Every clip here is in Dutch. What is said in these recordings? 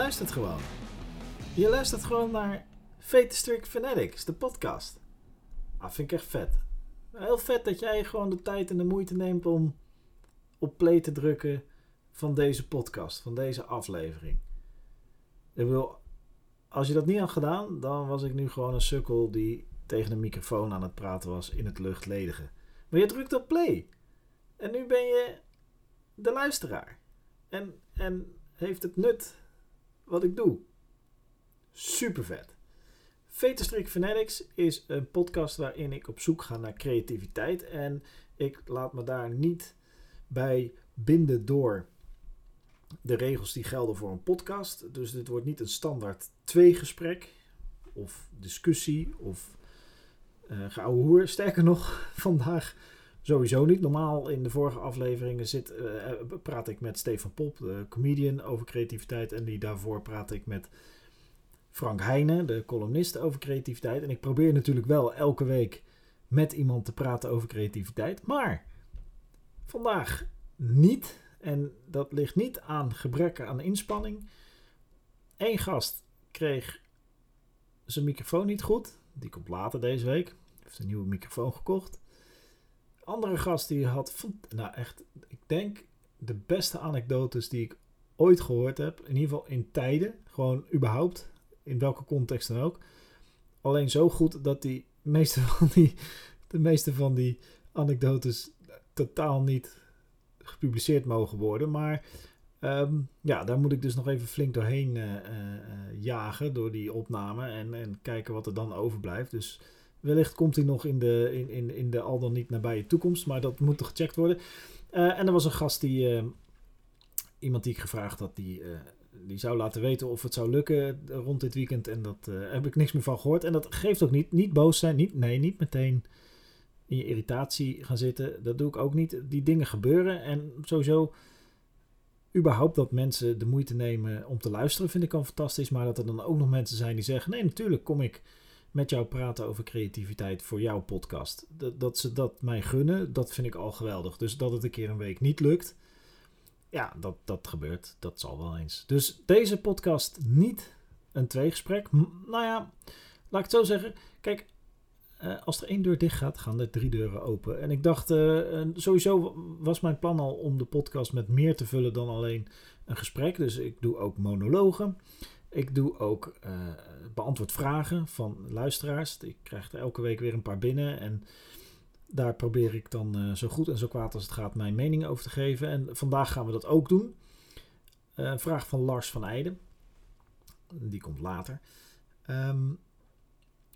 luistert gewoon. Je luistert gewoon naar Fate Fanatics, de podcast. Ah, vind ik echt vet. Heel vet dat jij gewoon de tijd en de moeite neemt om op play te drukken van deze podcast, van deze aflevering. Ik wil, als je dat niet had gedaan, dan was ik nu gewoon een sukkel die tegen een microfoon aan het praten was in het luchtledige. Maar je drukt op play. En nu ben je de luisteraar. En, en heeft het nut wat ik doe. Super vet. Veterstrik Fanatics is een podcast waarin ik op zoek ga naar creativiteit. En ik laat me daar niet bij binden door de regels die gelden voor een podcast. Dus dit wordt niet een standaard tweegesprek of discussie of uh, hoer. Sterker nog, vandaag sowieso niet. Normaal in de vorige afleveringen zit, uh, praat ik met Stefan Pop, de comedian, over creativiteit. En die daarvoor praat ik met Frank Heijnen, de columnist, over creativiteit. En ik probeer natuurlijk wel elke week met iemand te praten over creativiteit. Maar vandaag niet. En dat ligt niet aan gebrek aan inspanning. Eén gast kreeg zijn microfoon niet goed. Die komt later deze week. Heeft een nieuwe microfoon gekocht. Andere gast die had, nou echt, ik denk de beste anekdotes die ik ooit gehoord heb. In ieder geval in tijden. Gewoon überhaupt. In welke context dan ook. Alleen zo goed dat die meeste van die, de meeste van die anekdotes totaal niet gepubliceerd mogen worden. Maar ehm, ja, daar moet ik dus nog even flink doorheen uh, jagen door die opname en, en kijken wat er dan overblijft. Dus wellicht komt hij nog in de, in, in, in de al dan niet nabije toekomst, maar dat moet gecheckt worden. en er was een gast die, ehm, iemand die ik gevraagd had, die, die zou laten weten of het zou lukken rond dit weekend. En dat heb ik niks meer van gehoord. En dat geeft ook niet, niet boos zijn, niet, nee, niet meteen in je irritatie gaan zitten. Dat doe ik ook niet. Die dingen gebeuren. En sowieso, überhaupt dat mensen de moeite nemen om te luisteren, vind ik al fantastisch. Maar dat er dan ook nog mensen zijn die zeggen: nee, natuurlijk kom ik met jou praten over creativiteit voor jouw podcast. Dat, dat ze dat mij gunnen, dat vind ik al geweldig. Dus dat het een keer een week niet lukt. Ja, dat, dat gebeurt. Dat zal wel eens. Dus deze podcast niet een tweegesprek. Nou ja, laat ik het zo zeggen. Kijk, uh, als er één deur dicht gaat, gaan er drie deuren open. En ik dacht, uh, sowieso was mijn plan al om de podcast met meer te vullen dan alleen een gesprek. Dus ik doe ook monologen. Ik doe ook uh, beantwoord vragen van luisteraars. Ik krijg er elke week weer een paar binnen. En daar probeer ik dan zo goed en zo kwaad als het gaat mijn mening over te geven. En vandaag gaan we dat ook doen. Een vraag van Lars van Eijden. Die komt later. Um,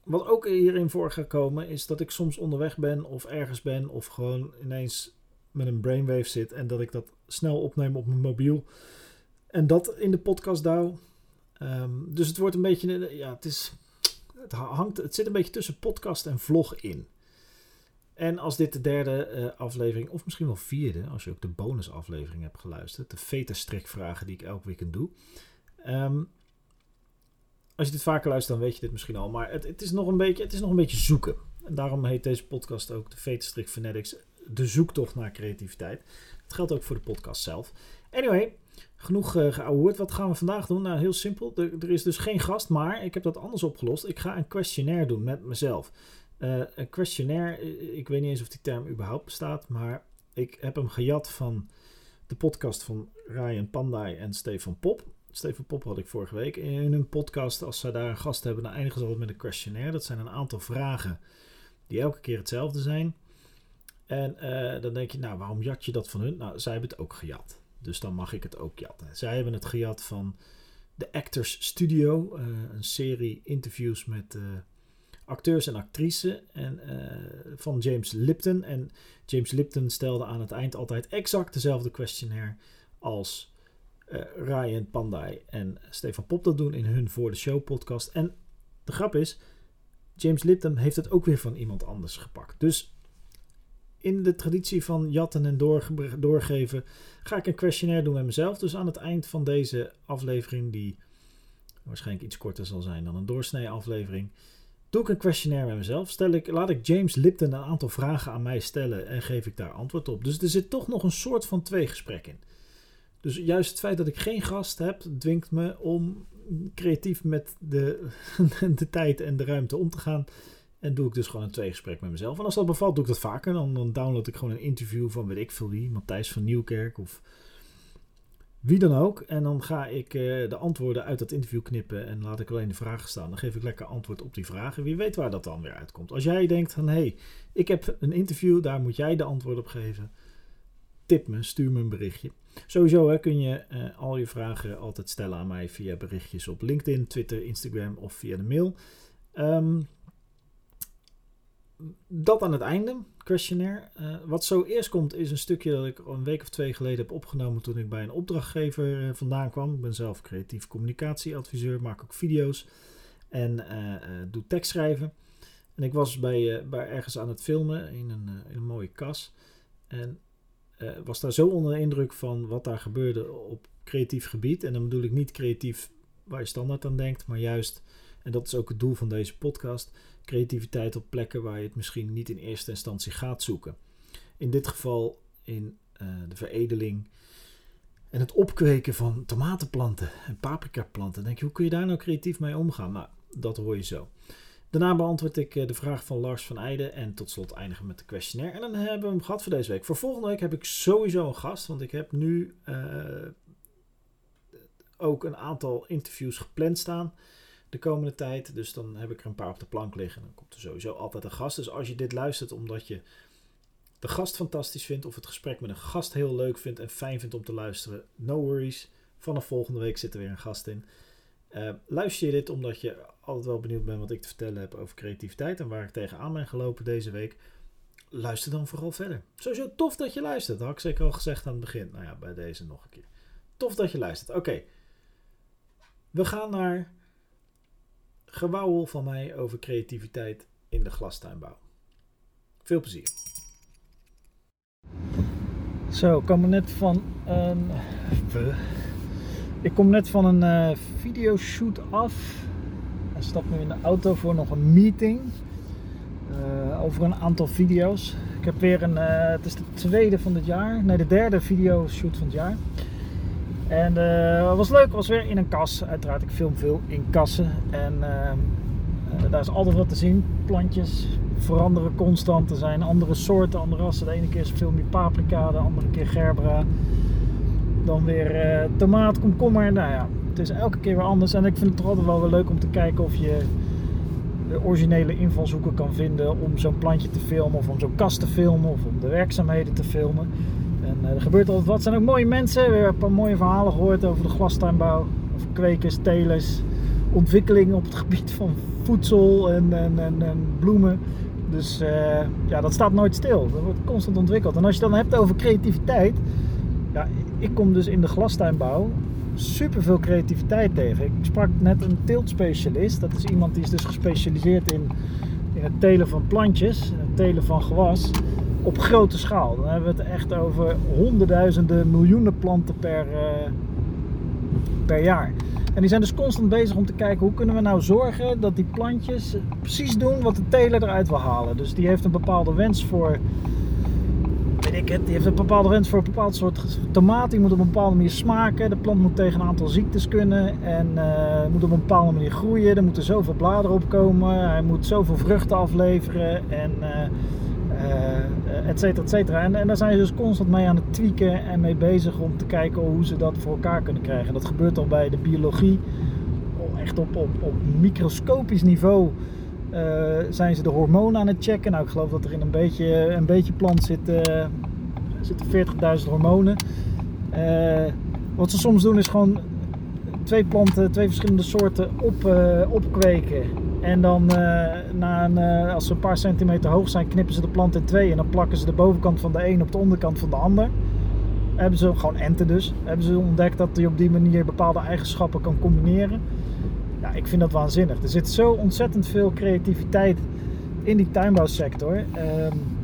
wat ook hierin voor komen is dat ik soms onderweg ben of ergens ben of gewoon ineens met een brainwave zit en dat ik dat snel opneem op mijn mobiel en dat in de podcast douw. Ehm, dus het wordt een beetje, ja, het is, het hangt, het zit een beetje tussen podcast en vlog in. En als dit de derde uh, aflevering, of misschien wel vierde, als je ook de bonusaflevering hebt geluisterd, de veta-strikvragen die ik elk weekend doe. Um, als je dit vaker luistert, dan weet je dit misschien al. Maar het, het, is, nog een beetje, het is nog een beetje zoeken. En daarom heet deze podcast ook de Vetenstrik Fanatics. De zoektocht naar creativiteit. Dat geldt ook voor de podcast zelf. Anyway, genoeg uh. Wat gaan we vandaag doen? Nou, heel simpel. Er, is dus geen gast, maar ik heb dat anders opgelost. Ik ga een questionnaire doen met mezelf. Uh, een questionnaire, eh, ik weet niet eens of die term überhaupt bestaat. Maar ik heb hem gejat van de podcast van Ryan Pandai en Stefan Pop. Steven Pop had ik vorige week in een podcast. Als ze daar een gast hebben, dan eindigen ze altijd met een questionnaire. Dat zijn een aantal vragen die elke keer hetzelfde zijn. En dan denk je, nou, waarom jat je dat van hun? Nou, zij hebben het ook gejat. Dus dan mag ik het ook jatten. Zij hebben het gejat van de Actors Studio. Uh, een serie interviews met uh, acteurs en actrices. En, van James Lipton. En James Lipton stelde aan het eind altijd exact dezelfde questionnaire als Ryan Pandai en Stefan Pop dat doen in hun Voor de Show podcast. En de grap is, James Lipton heeft het ook weer van iemand anders gepakt. Dus in de traditie van jatten en doorgeven ga ik een questionnaire doen met mezelf. Dus aan het eind van deze aflevering, die waarschijnlijk iets korter zal zijn dan een doorsnee aflevering, doe ik een questionnaire met mezelf. Stel ik, laat ik James Lipton een aantal vragen aan mij stellen en geef ik daar antwoord op. Dus er zit toch nog een soort van tweegesprek in. Dus juist het feit dat ik geen gast heb, dwingt me om creatief met de, de tijd en de ruimte om te gaan. En doe ik dus gewoon een tweegesprek met mezelf. En als dat bevalt, doe ik dat vaker. Dan, dan download ik gewoon een interview van weet ik veel wie. Matthijs van Nieuwkerk of wie dan ook. En dan ga ik uh, de antwoorden uit dat interview knippen en laat ik alleen de vragen staan. Dan geef ik lekker antwoord op die vragen. Wie weet waar dat dan weer uitkomt. Als jij denkt van hé, hey, ik heb een interview, daar moet jij de antwoord op geven. Tip me, stuur me een berichtje. Sowieso hè, kun je uh, al je vragen altijd stellen aan mij via berichtjes op LinkedIn, Twitter, Instagram of via de mail. Um, dat aan het einde, questionnaire. Uh, wat zo eerst komt is een stukje dat ik een week of twee geleden heb opgenomen toen ik bij een opdrachtgever uh, vandaan kwam. Ik ben zelf creatief communicatieadviseur, maak ook video's en uh, doe tekstschrijven. En ik was bij, bij ergens aan het filmen in een, in een mooie kas. En was daar zo onder de indruk van wat daar gebeurde op creatief gebied. En dan bedoel ik niet creatief waar je standaard aan denkt, maar juist, en dat is ook het doel van deze podcast creativiteit op plekken waar je het misschien niet in eerste instantie gaat zoeken. In dit geval in uh, de veredeling en het opkweken van tomatenplanten en paprikaplanten. Dan denk je, hoe kun je daar nou creatief mee omgaan? Nou, dat hoor je zo. Daarna beantwoord ik eh, de vraag van Lars van Eijden en tot slot eindigen met de questionnaire. En dan hebben we hem gehad voor deze week. Voor volgende week heb ik sowieso een gast, want ik heb nu uh, ook een aantal interviews gepland staan de komende tijd. Dus dan heb ik er een paar op de plank liggen. Dan komt er sowieso altijd een gast. Dus als je dit luistert omdat je de gast fantastisch vindt of het gesprek met een gast heel leuk vindt en fijn vindt om te luisteren, no worries. Vanaf volgende week zit er weer een gast in. Uh, luister je dit omdat je altijd wel benieuwd bent wat ik te vertellen heb over creativiteit en waar ik tegenaan ben gelopen deze week? Luister dan vooral verder. Sowieso tof dat je luistert. Dat had ik zeker al gezegd aan het begin. Nou ja, bij deze nog een keer. Tof dat je luistert. Oké. We gaan naar gewauwel van mij over creativiteit in de glastuinbouw. Veel plezier. Zo, ik kom net van een. Ik kom net van een uh, videoshoot af. En stap nu in de auto voor nog een meeting. Uh, over een aantal video's. Ik heb weer een. Uh, het is de tweede van het jaar. Nee, de derde videoshoot van het jaar. En uh, het was leuk, was weer in een kas. Uiteraard, ik film veel in kassen. En uh, daar is altijd wat te zien. Plantjes veranderen constant. Er zijn andere soorten, andere rassen. De ene keer film je paprika, de andere keer gerbera. Dan weer uh, tomaat, komkommer. Nou ja, het is elke keer weer anders. En ik vind het toch altijd wel weer leuk om te kijken of je de originele invalshoeken kan vinden om zo'n plantje te filmen. Of om zo'n kast te filmen. Of om de werkzaamheden te filmen. En uh, er gebeurt altijd wat. Er zijn ook mooie mensen. We hebben een paar mooie verhalen gehoord over de glastuinbouw. Over kwekers, telers. Ontwikkeling op het gebied van voedsel en, en, en, en bloemen. Dus uh, ja, dat staat nooit stil. Dat wordt constant ontwikkeld. En als je dan hebt over creativiteit. Ja, ik kom dus in de glastuinbouw super veel creativiteit tegen. Ik sprak net een teeltspecialist. Dat is iemand die is dus gespecialiseerd in, in het telen van plantjes. Het telen van gewas op grote schaal. Dan hebben we het echt over honderdduizenden, miljoenen planten per, uh, per jaar. En die zijn dus constant bezig om te kijken hoe kunnen we nou zorgen dat die plantjes precies doen wat de teler eruit wil halen. Dus die heeft een bepaalde wens voor, weet ik het, die heeft een bepaalde wens voor een bepaald soort tomaat. Die moet op een bepaalde manier smaken. De plant moet tegen een aantal ziektes kunnen en uh, moet op een bepaalde manier groeien. Er moeten zoveel bladeren opkomen. Hij moet zoveel vruchten afleveren en... Uh, et cetera, et cetera. En, en daar zijn ze dus constant mee aan het tweaken en mee bezig om te kijken hoe ze dat voor elkaar kunnen krijgen. En dat gebeurt al bij de biologie, echt op, op, op microscopisch niveau. Uh, zijn ze de hormonen aan het checken. Nou, ik geloof dat er in een beetje, een beetje plant zit, uh, zitten 40.000 hormonen. wat ze soms doen is gewoon twee planten, twee verschillende soorten op, opkweken en dan uh, na een, uh, als ze een paar centimeter hoog zijn, knippen ze de plant in twee. En dan plakken ze de bovenkant van de een op de onderkant van de ander. Hebben ze gewoon enten dus. Hebben ze ontdekt dat je op die manier bepaalde eigenschappen kan combineren. Ja, ik vind dat waanzinnig. Er zit zo ontzettend veel creativiteit in die tuinbouwsector. Uh,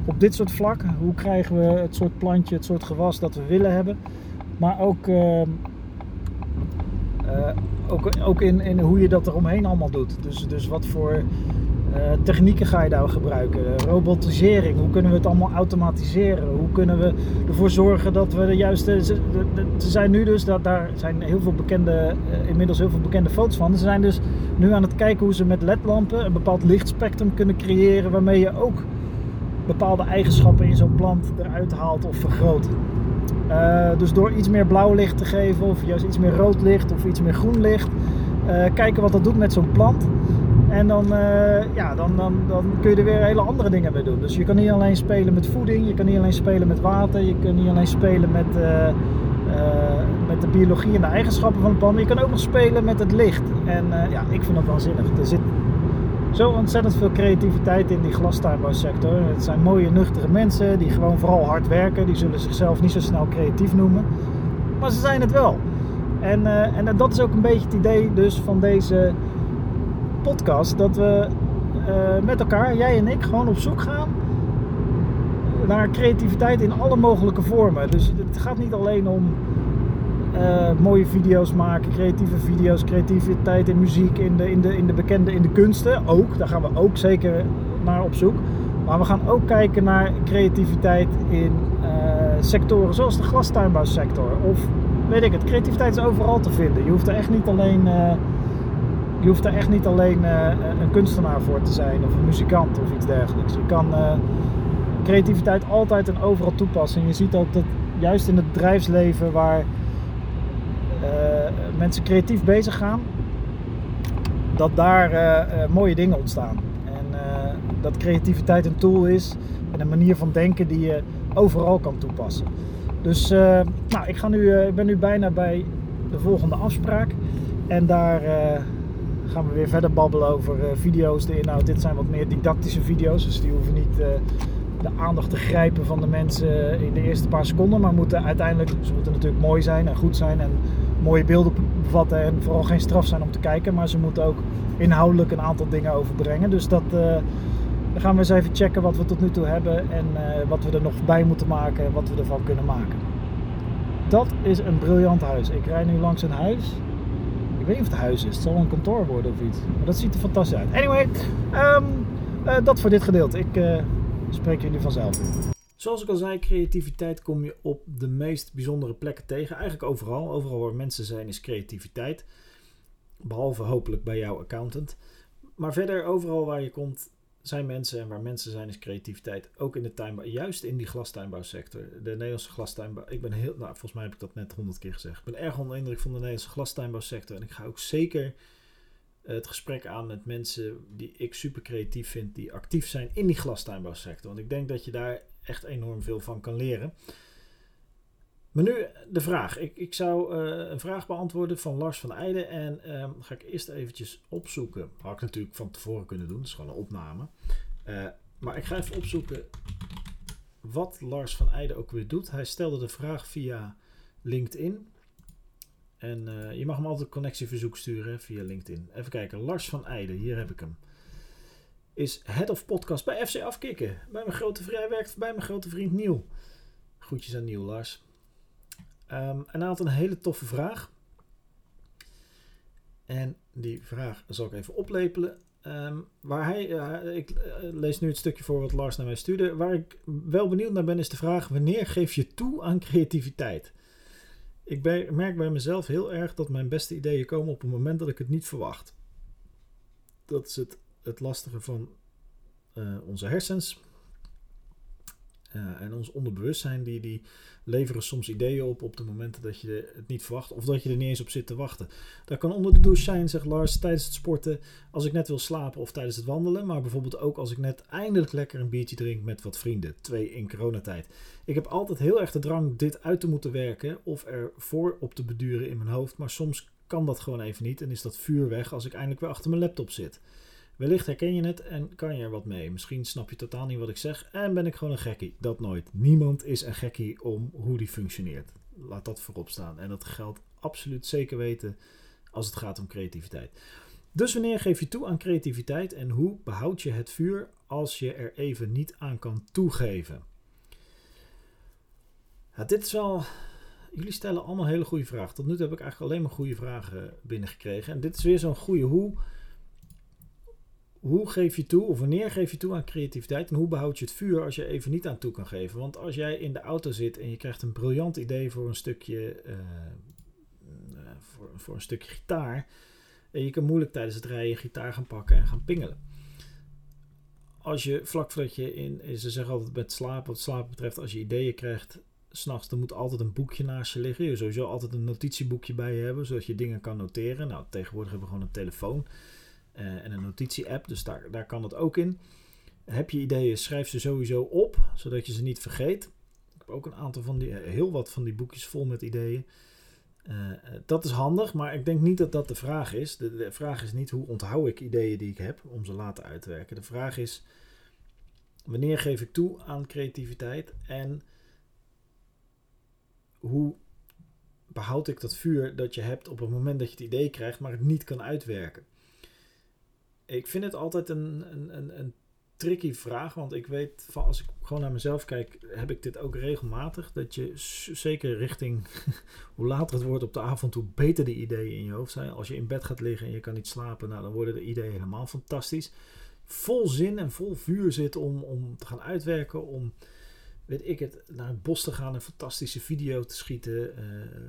op dit soort vlakken. Hoe krijgen we het soort plantje, het soort gewas dat we willen hebben. Maar ook ehm, eh, ook, ook in, in hoe je dat eromheen allemaal doet. Dus, dus wat voor Eh, technieken ga je daar gebruiken? Robotisering, hoe kunnen we het allemaal automatiseren? Hoe kunnen we ervoor zorgen dat we de juiste. Ze, zijn nu dus, dat, daar zijn heel veel bekende, eh, inmiddels heel veel bekende foto's van. Ze zijn dus nu aan het kijken hoe ze met LED-lampen een bepaald lichtspectrum kunnen creëren waarmee je ook bepaalde eigenschappen in zo'n plant eruit haalt of vergroot. Uh, dus door iets meer blauw licht te geven, of juist iets meer rood licht of iets meer groen licht, kijken wat dat doet met zo'n plant. En dan, uh, ja, dan, dan, dan kun je er weer hele andere dingen mee doen. Dus je kan niet alleen spelen met voeding, je kan niet alleen spelen met water, je kan niet alleen spelen met, met de biologie en de eigenschappen van het plant, je kan ook nog spelen met het licht. En ja, ik vind dat waanzinnig. Er zit zo ontzettend veel creativiteit in die glastuinbouwsector. Het zijn mooie, nuchtere mensen die gewoon vooral hard werken. Die zullen zichzelf niet zo snel creatief noemen, maar ze zijn het wel. En, en dat is ook een beetje het idee dus van deze podcast dat we uh, met elkaar, jij en ik, gewoon op zoek gaan naar creativiteit in alle mogelijke vormen. Dus het gaat niet alleen om uh, mooie video's maken, creatieve video's, creativiteit in muziek, in de, in, de, in de bekende, in de kunsten. Ook, daar gaan we ook zeker naar op zoek. Maar we gaan ook kijken naar creativiteit in uh, sectoren zoals de glastuinbouwsector. Of weet ik het, creativiteit is overal te vinden. Je hoeft er echt niet alleen je hoeft er echt niet alleen een kunstenaar voor te zijn of een muzikant of iets dergelijks. Je kan creativiteit altijd en overal toepassen. En je ziet ook dat juist in het bedrijfsleven waar mensen creatief bezig gaan, dat daar mooie dingen ontstaan. En dat creativiteit een tool is en een manier van denken die je overal kan toepassen. Dus nou, ik, ga nu, ik ben nu bijna bij de volgende afspraak. En daar gaan we weer verder babbelen over video's, de inhoud. Dit zijn wat meer didactische video's, dus die hoeven niet de aandacht te grijpen van de mensen in de eerste paar seconden, maar moeten uiteindelijk, ze moeten natuurlijk mooi zijn en goed zijn en mooie beelden bevatten en vooral geen straf zijn om te kijken, maar ze moeten ook inhoudelijk een aantal dingen overbrengen. Dus dat, dan gaan we eens even checken wat we tot nu toe hebben en wat we er nog bij moeten maken en wat we ervan kunnen maken. Dat is een briljant huis. Ik rij nu langs een huis ik weet niet of het huis is. Het zal een kantoor worden of iets. Maar dat ziet er fantastisch uit. Anyway, um, uh, dat voor dit gedeelte. Ik spreek jullie vanzelf. Zoals ik al zei, creativiteit kom je op de meest bijzondere plekken tegen. Eigenlijk overal. Overal waar mensen zijn is creativiteit. Behalve hopelijk bij jouw accountant. Maar verder, overal waar je komt, zijn mensen en waar mensen zijn is creativiteit. Ook in de tuinbouw, juist in die glastuinbouwsector. De Nederlandse glastuinbouw. Ik ben heel, nou volgens mij heb ik dat net honderd keer gezegd. Ik ben erg onder indruk van de Nederlandse glastuinbouwsector. En ik ga ook zeker het gesprek aan met mensen die ik super creatief vind, die actief zijn in die glastuinbouwsector. Want ik denk dat je daar echt enorm veel van kan leren. Maar nu de vraag. Ik, ik zou uh, een vraag beantwoorden van Lars van Eijden. En um, ga ik eerst eventjes opzoeken. Had ik natuurlijk van tevoren kunnen doen. Dat is gewoon een opname. Uh, maar ik ga even opzoeken wat Lars van Eijden ook weer doet. Hij stelde de vraag via LinkedIn. En uh, je mag hem altijd een connectieverzoek sturen via LinkedIn. Even kijken. Lars van Eijden, hier heb ik hem. Is head of podcast bij FC Afkikken. Bij mijn grote vriend, werkt bij mijn grote vriend Niel. Groetjes aan Niel, Lars. Um, en hij had een hele toffe vraag. En die vraag zal ik even oplepelen. Um, waar hij, uh, ik uh, lees nu het stukje voor wat Lars naar mij stuurde. Waar ik wel benieuwd naar ben, is de vraag: wanneer geef je toe aan creativiteit? Ik merk bij mezelf heel erg dat mijn beste ideeën komen op het moment dat ik het niet verwacht. Dat is het, het lastige van uh, onze hersens. Uh, en ons onderbewustzijn die, die leveren soms ideeën op op de momenten dat je het niet verwacht of dat je er niet eens op zit te wachten. Dat kan onder de douche zijn, zegt Lars, tijdens het sporten, als ik net wil slapen of tijdens het wandelen. Maar bijvoorbeeld ook als ik net eindelijk lekker een biertje drink met wat vrienden. Twee in coronatijd. Ik heb altijd heel erg de drang dit uit te moeten werken of er voor op te beduren in mijn hoofd. Maar soms kan dat gewoon even niet en is dat vuur weg als ik eindelijk weer achter mijn laptop zit. Wellicht herken je het en kan je er wat mee. Misschien snap je totaal niet wat ik zeg en ben ik gewoon een gekkie. Dat nooit. Niemand is een gekkie om hoe die functioneert. Laat dat voorop staan. En dat geldt absoluut zeker weten als het gaat om creativiteit. Dus wanneer geef je toe aan creativiteit en hoe behoud je het vuur als je er even niet aan kan toegeven? Ja, dit is wel. Jullie stellen allemaal hele goede vragen. Tot nu toe heb ik eigenlijk alleen maar goede vragen binnengekregen. En dit is weer zo'n goede hoe hoe geef je toe, of wanneer geef je toe aan creativiteit en hoe behoud je het vuur als je even niet aan toe kan geven? Want als jij in de auto zit en je krijgt een briljant idee voor een stukje, eh, voor, voor een stukje gitaar, en je kan moeilijk tijdens het rijden gitaar gaan pakken en gaan pingelen. Als je vlak voordat je in, ze zeggen altijd met slapen, wat slapen betreft, als je ideeën krijgt, s'nachts, dan moet altijd een boekje naast je liggen. Je sowieso altijd een notitieboekje bij je hebben, zodat je dingen kan noteren. Nou, tegenwoordig hebben we gewoon een telefoon en een notitie-app, dus daar, daar kan het ook in. Heb je ideeën, schrijf ze sowieso op, zodat je ze niet vergeet. Ik heb ook een aantal van die, heel wat van die boekjes vol met ideeën. Uh, dat is handig, maar ik denk niet dat dat de vraag is. De, de, vraag is niet hoe onthoud ik ideeën die ik heb om ze later uit te werken. De vraag is wanneer geef ik toe aan creativiteit en hoe behoud ik dat vuur dat je hebt op het moment dat je het idee krijgt, maar het niet kan uitwerken? Ik vind het altijd een, een, een, een tricky vraag, want ik weet, van als ik gewoon naar mezelf kijk, heb ik dit ook regelmatig. Dat je zeker richting hoe later het wordt op de avond, hoe beter de ideeën in je hoofd zijn. Als je in bed gaat liggen en je kan niet slapen, nou, dan worden de ideeën helemaal fantastisch. Vol zin en vol vuur zit om, om te gaan uitwerken, om weet ik het, naar het bos te gaan, een fantastische video te schieten, uh,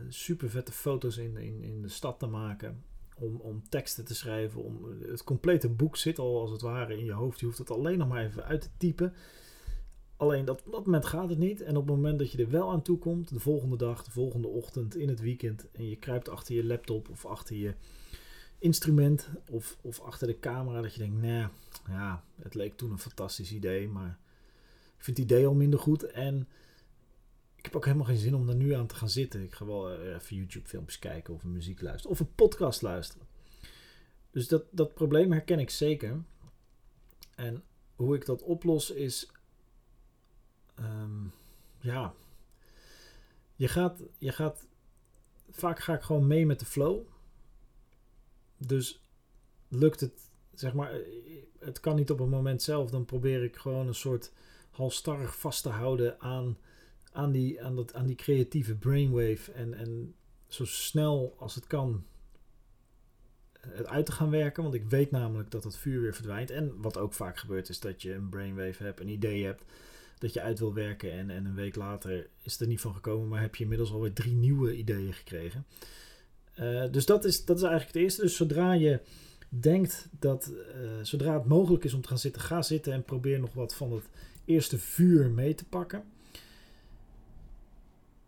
super vette foto's in, in, in de stad te maken, om, om teksten te schrijven, om het complete boek zit al als het ware in je hoofd. Je hoeft het alleen nog maar even uit te typen. Alleen dat, op dat moment gaat het niet. En op het moment dat je er wel aan toe komt, de volgende dag, de volgende ochtend, in het weekend, en je kruipt achter je laptop of achter je instrument of, of achter de camera, dat je denkt, nee, ja, het leek toen een fantastisch idee, maar ik vind het idee al minder goed. En ik heb ook helemaal geen zin om daar nu aan te gaan zitten. Ik ga wel eh, even YouTube filmpjes kijken of muziek luisteren of een podcast luisteren. Dus dat, dat probleem herken ik zeker. En hoe ik dat oplos is. Ehm, ja. Je gaat, je gaat. Vaak ga ik gewoon mee met de flow. Dus lukt het, zeg maar. Eh, het kan niet op het moment zelf. Dan probeer ik gewoon een soort halstarrig vast te houden aan, aan, die, aan, dat, aan die creatieve brainwave. En, en zo snel als het kan het uit te gaan werken. Want ik weet namelijk dat het vuur weer verdwijnt. En wat ook vaak gebeurt is dat je een brainwave hebt, een idee hebt. Dat je uit wil werken en, en een week later is het er niet van gekomen. Maar heb je inmiddels alweer drie nieuwe ideeën gekregen. Uh, dus dat is, dat is eigenlijk het eerste. Dus zodra je denkt dat, uh, zodra het mogelijk is om te gaan zitten, ga zitten en probeer nog wat van het eerste vuur mee te pakken.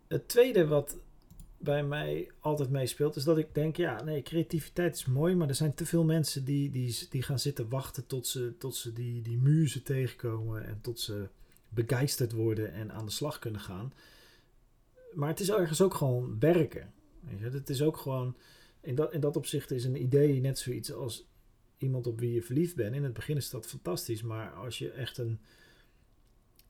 Het tweede wat bij mij altijd meespeelt, is dat ik denk, ja, nee, creativiteit is mooi, maar er zijn te veel mensen die, die, die gaan zitten wachten tot ze, tot ze die, die muzen tegenkomen en tot ze begeisterd worden en aan de slag kunnen gaan. Maar het is ergens ook gewoon werken. Weet? Het is ook gewoon, in dat, in dat opzicht is een idee net zoiets als iemand op wie je verliefd bent. In het begin is dat fantastisch, maar als je echt een,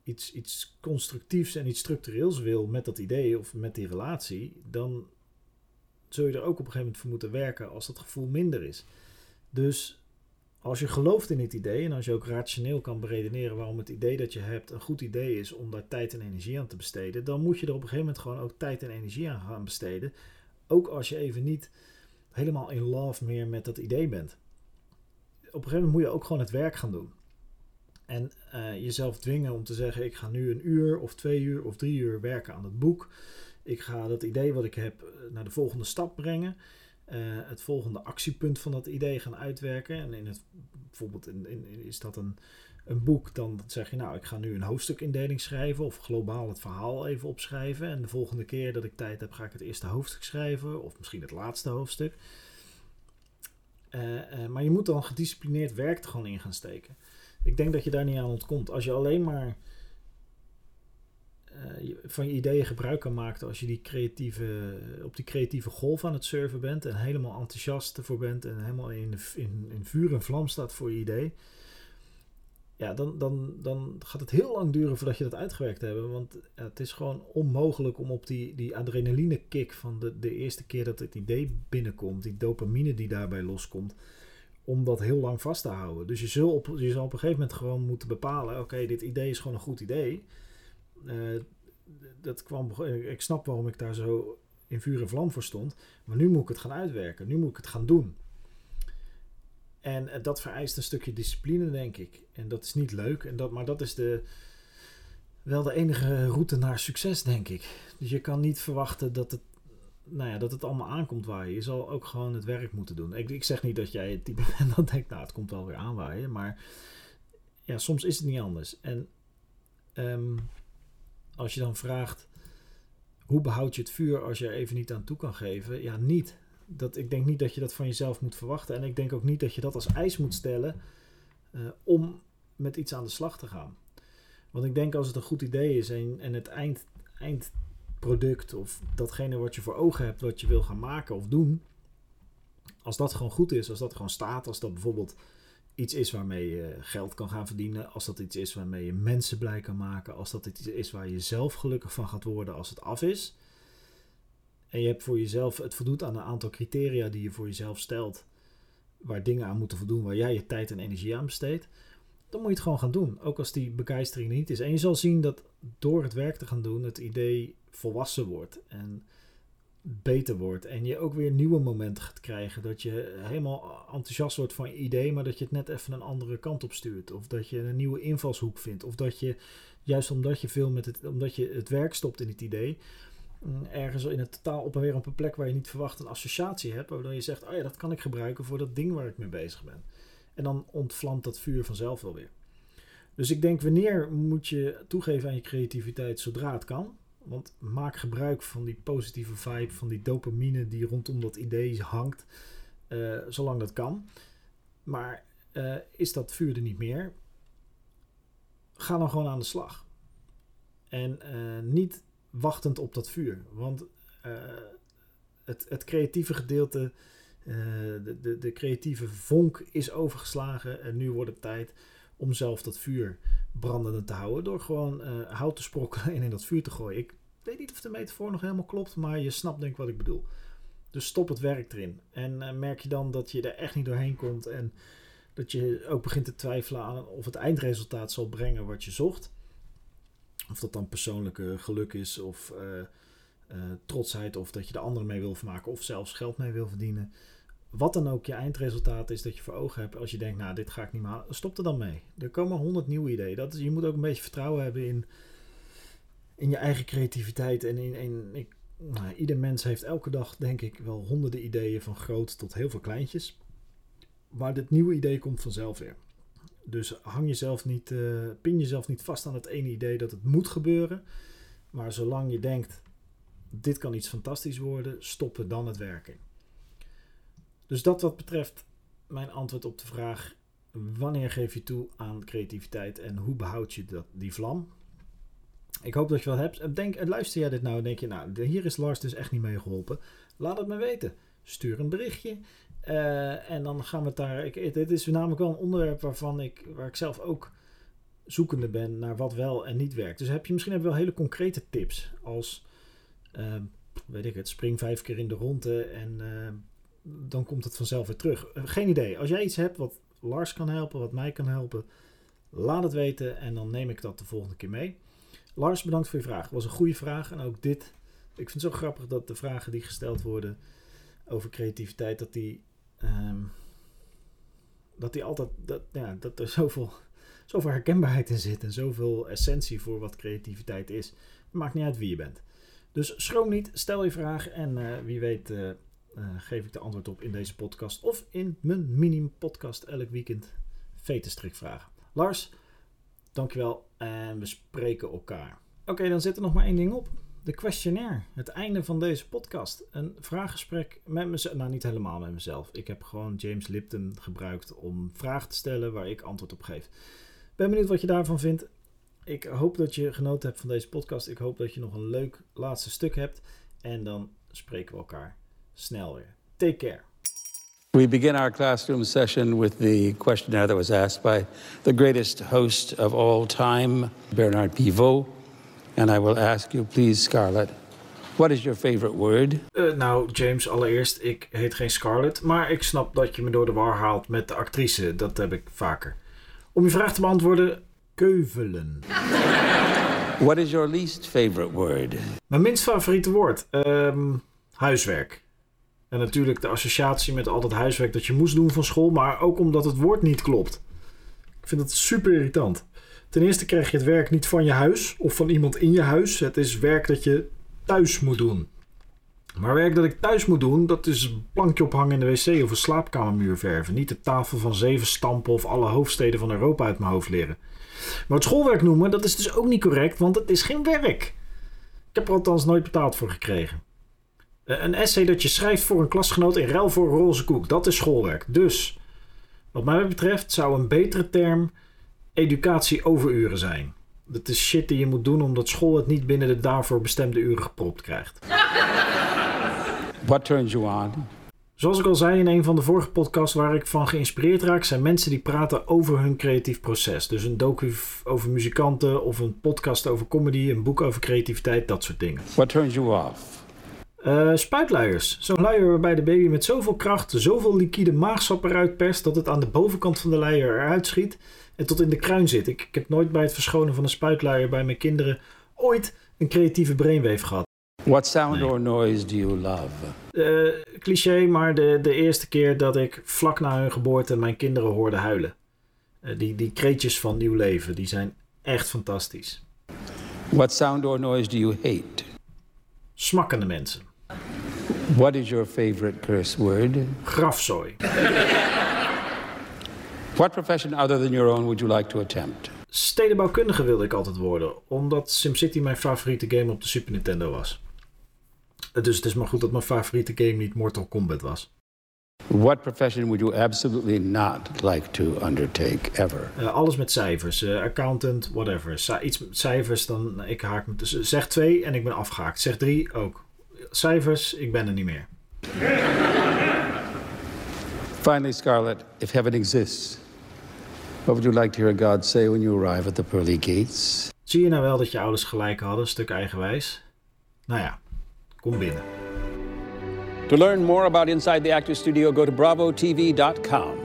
iets, iets constructiefs en iets structureels wil met dat idee of met die relatie, dan zul je er ook op een gegeven moment voor moeten werken als dat gevoel minder is. Dus als je gelooft in het idee en als je ook rationeel kan beredeneren waarom het idee dat je hebt een goed idee is om daar tijd en energie aan te besteden, dan moet je er op een gegeven moment gewoon ook tijd en energie aan gaan besteden. Ook als je even niet helemaal in love meer met dat idee bent. Op een gegeven moment moet je ook gewoon het werk gaan doen. En uh, jezelf dwingen om te zeggen: ik ga nu een uur of twee uur of drie uur werken aan het boek. Ik ga dat idee wat ik heb eh, naar de volgende stap brengen. Uh, het volgende actiepunt van dat idee gaan uitwerken. En in het, bijvoorbeeld in, in, is dat een, een boek, dan zeg je nou, ik ga nu een hoofdstukindeling schrijven of globaal het verhaal even opschrijven. En de volgende keer dat ik tijd heb, ga ik het eerste hoofdstuk schrijven of misschien het laatste hoofdstuk. Maar je moet dan gedisciplineerd werk er gewoon in gaan steken. Ik denk dat je daar niet aan ontkomt. Als je alleen maar uh, van je ideeën gebruik kan maken als je die creatieve, op die creatieve golf aan het surfen bent en helemaal enthousiast ervoor bent en helemaal in, in, in vuur en vlam staat voor je idee. Ja, dan, dan, dan gaat het heel lang duren voordat je dat uitgewerkt hebt. Want het is gewoon onmogelijk om op die, die adrenaline kick van de, de eerste keer dat het idee binnenkomt, die dopamine die daarbij loskomt, om dat heel lang vast te houden. Dus je, zult op, je zal op een gegeven moment gewoon moeten bepalen: oké, dit idee is gewoon een goed idee. Uh, dat kwam, ik snap waarom ik daar zo in vuur en vlam voor stond. Maar nu moet ik het gaan uitwerken. Nu moet ik het gaan doen. En eh, dat vereist een stukje discipline, denk ik. En dat is niet leuk. En dat, maar dat is de, wel de enige route naar succes, denk ik. Dus je kan niet verwachten dat het, nou ja, dat het allemaal aankomt waaien. Je zal ook gewoon het werk moeten doen. Ik, ik zeg niet dat jij het type bent dat denkt, nou, het komt wel weer aanwaaien. Maar ja, soms is het niet anders. En ehm, als je dan vraagt, hoe behoud je het vuur als je er even niet aan toe kan geven? Ja, niet. Dat, ik denk niet dat je dat van jezelf moet verwachten. En ik denk ook niet dat je dat als eis moet stellen uh, om met iets aan de slag te gaan. Want ik denk als het een goed idee is en, en het eind, eindproduct of datgene wat je voor ogen hebt, wat je wil gaan maken of doen, als dat gewoon goed is, als dat gewoon staat, als dat bijvoorbeeld iets is waarmee je geld kan gaan verdienen, als dat iets is waarmee je mensen blij kan maken, als dat iets is waar je zelf gelukkig van gaat worden als het af is. En je hebt voor jezelf, het voldoet aan een aantal criteria die je voor jezelf stelt, waar dingen aan moeten voldoen, waar jij je tijd en energie aan besteedt, dan moet je het gewoon gaan doen. Ook als die begeistering niet is. En je zal zien dat door het werk te gaan doen, het idee volwassen wordt. En beter wordt. En je ook weer nieuwe momenten gaat krijgen. Dat je helemaal enthousiast wordt van je idee, maar dat je het net even een andere kant op stuurt. Of dat je een nieuwe invalshoek vindt. Of dat je, juist omdat je veel met het, omdat je het werk stopt in het idee, mm, ergens in het totaal op en weer op een plek waar je niet verwacht een associatie hebt. Waardoor je zegt, oh ja, dat kan ik gebruiken voor dat ding waar ik mee bezig ben. En dan ontvlamt dat vuur vanzelf wel weer. Dus ik denk, wanneer moet je toegeven aan je creativiteit zodra het kan? Want maak gebruik van die positieve vibe, van die dopamine die rondom dat idee hangt, uh, zolang dat kan. Maar uh, is dat vuur er niet meer? Ga dan gewoon aan de slag. En uh, niet wachtend op dat vuur. Want het, het creatieve gedeelte, de, de, de creatieve vonk is overgeslagen. En nu wordt het tijd om zelf dat vuur brandende te houden. Door gewoon uh, hout te sprokkelen en in dat vuur te gooien. Ik weet niet of de metafoor nog helemaal klopt, maar je snapt denk ik wat ik bedoel. Dus stop het werk erin. En uh, merk je dan dat je er echt niet doorheen komt. En dat je ook begint te twijfelen aan of het eindresultaat zal brengen wat je zocht. Of dat dan persoonlijke geluk is of uh, trotsheid. Of dat je de anderen mee wil vermaken. Of zelfs geld mee wil verdienen wat dan ook je eindresultaat is dat je voor ogen hebt, als je denkt, nou, dit ga ik niet halen, stop er dan mee. Er komen honderd nieuwe ideeën. Dat is, je moet ook een beetje vertrouwen hebben in, in je eigen creativiteit. En in, in ik, nou, ieder mens heeft elke dag, denk ik, wel honderden ideeën, van groot tot heel veel kleintjes. Maar dit nieuwe idee komt vanzelf weer. Dus hang jezelf niet, uh, pin jezelf niet vast aan het ene idee dat het moet gebeuren. Maar zolang je denkt, dit kan iets fantastisch worden, stoppen dan het werken. Dus dat wat betreft mijn antwoord op de vraag: wanneer geef je toe aan creativiteit en hoe behoud je dat, die vlam? Ik hoop dat je wel hebt. Denk, luister jij dit nou en denk je, nou, hier is Lars dus echt niet mee geholpen. Laat het me weten. Stuur een berichtje. Uh, en dan gaan we het daar. Ik, dit is namelijk wel een onderwerp waarvan ik, waar ik zelf ook zoekende ben naar wat wel en niet werkt. Dus heb je misschien wel hele concrete tips als, uh, weet ik het, spring vijf keer in de ronde en uh, dan komt het vanzelf weer terug. Eh, geen idee. Als jij iets hebt wat Lars kan helpen, wat mij kan helpen, laat het weten en dan neem ik dat de volgende keer mee. Lars, bedankt voor je vraag. Het was een goede vraag en ook dit. Ik vind het zo grappig dat de vragen die gesteld worden over creativiteit, dat die, um, dat die altijd, dat, ja, dat er zoveel, zoveel herkenbaarheid in zit en zoveel essentie voor wat creativiteit is. Maakt niet uit wie je bent. Dus schroom niet, stel je vraag en uh, wie weet uh, geef ik de antwoord op in deze podcast of in mijn mini-podcast elk weekend vetenstrikvragen. Lars, dankjewel en we spreken elkaar. Oké, dan zit er nog maar één ding op. De questionnaire, het einde van deze podcast. Een vraaggesprek met mezelf, nou niet helemaal met mezelf. Ik heb gewoon James Lipton gebruikt om vragen te stellen waar ik antwoord op geef. Ben benieuwd wat je daarvan vindt. Ik hoop dat je genoten hebt van deze podcast. Ik hoop dat je nog een leuk laatste stuk hebt. En dan spreken we elkaar snel weer. Take care. We begin our classroom session with the questionnaire that was asked by the greatest host of all time, Bernard Pivot. And I will ask you, please, Scarlett, what is your favorite word? Uh, nou, James, allereerst, ik heet geen Scarlett, maar ik snap dat je me door de war haalt met de actrice. Dat heb ik vaker. Om je vraag te beantwoorden, keuvelen. What is your least favorite word? Mijn minst favoriete woord? Um, huiswerk. En natuurlijk de associatie met al dat huiswerk dat je moest doen van school, maar ook omdat het woord niet klopt. Ik vind het super irritant. Ten eerste krijg je het werk niet van je huis of van iemand in je huis. Het is werk dat je thuis moet doen. Maar werk dat ik thuis moet doen, dat is een plankje ophangen in de wc of een slaapkamermuur verven. Niet de tafel van zeven stampen of alle hoofdsteden van Europa uit mijn hoofd leren. Maar het schoolwerk noemen, dat is dus ook niet correct, want het is geen werk. Ik heb er althans nooit betaald voor gekregen. Eh, Een essay dat je schrijft voor een klasgenoot in ruil voor een roze koek, dat is schoolwerk. Dus, wat mij betreft, zou een betere term educatie overuren zijn. Dat is shit die je moet doen omdat school het niet binnen de daarvoor bestemde uren gepropt krijgt. What turns you on? Zoals ik al zei in een van de vorige podcasts waar ik van geïnspireerd raak, zijn mensen die praten over hun creatief proces. Dus een docu over muzikanten of een podcast over comedy, een boek over creativiteit, dat soort dingen. What turns you off? Eh, spuitluiers. Zo'n luier waarbij de baby met zoveel kracht zoveel liquide maagsap eruit perst dat het aan de bovenkant van de luier eruit schiet en tot in de kruin zit. Ik, ik heb nooit bij het verschonen van een spuitluier bij mijn kinderen ooit een creatieve brainwave gehad. What sound or noise do you love? Eh, cliché, maar de, de eerste keer dat ik vlak na hun geboorte mijn kinderen hoorde huilen. Eh, die, die kreetjes van nieuw leven, die zijn echt fantastisch. What sound or noise do you hate? Smakkende mensen. What is your favorite curse word? Grafzooi. What profession other than your own would you like to attempt? Stedenbouwkundige wilde ik altijd worden, omdat SimCity mijn favoriete game op de Super Nintendo was. Dus het is maar goed dat mijn favoriete game niet Mortal Kombat was. What profession would you absolutely not like to undertake ever? Eh, alles met cijfers, eh, accountant, whatever. Ci- iets met cijfers, dan ik haak me. Zeg twee en ik ben afgehaakt. Zeg drie ook. Cijfers, ik ben er niet meer. Finally, Scarlett, if heaven exists, what would you like to hear God say when you arrive at the pearly gates? Zie je nou wel dat je ouders gelijk hadden, een stuk eigenwijs? Nou ja, kom binnen. To learn more about Inside the Actors Studio, go to bravotv.com.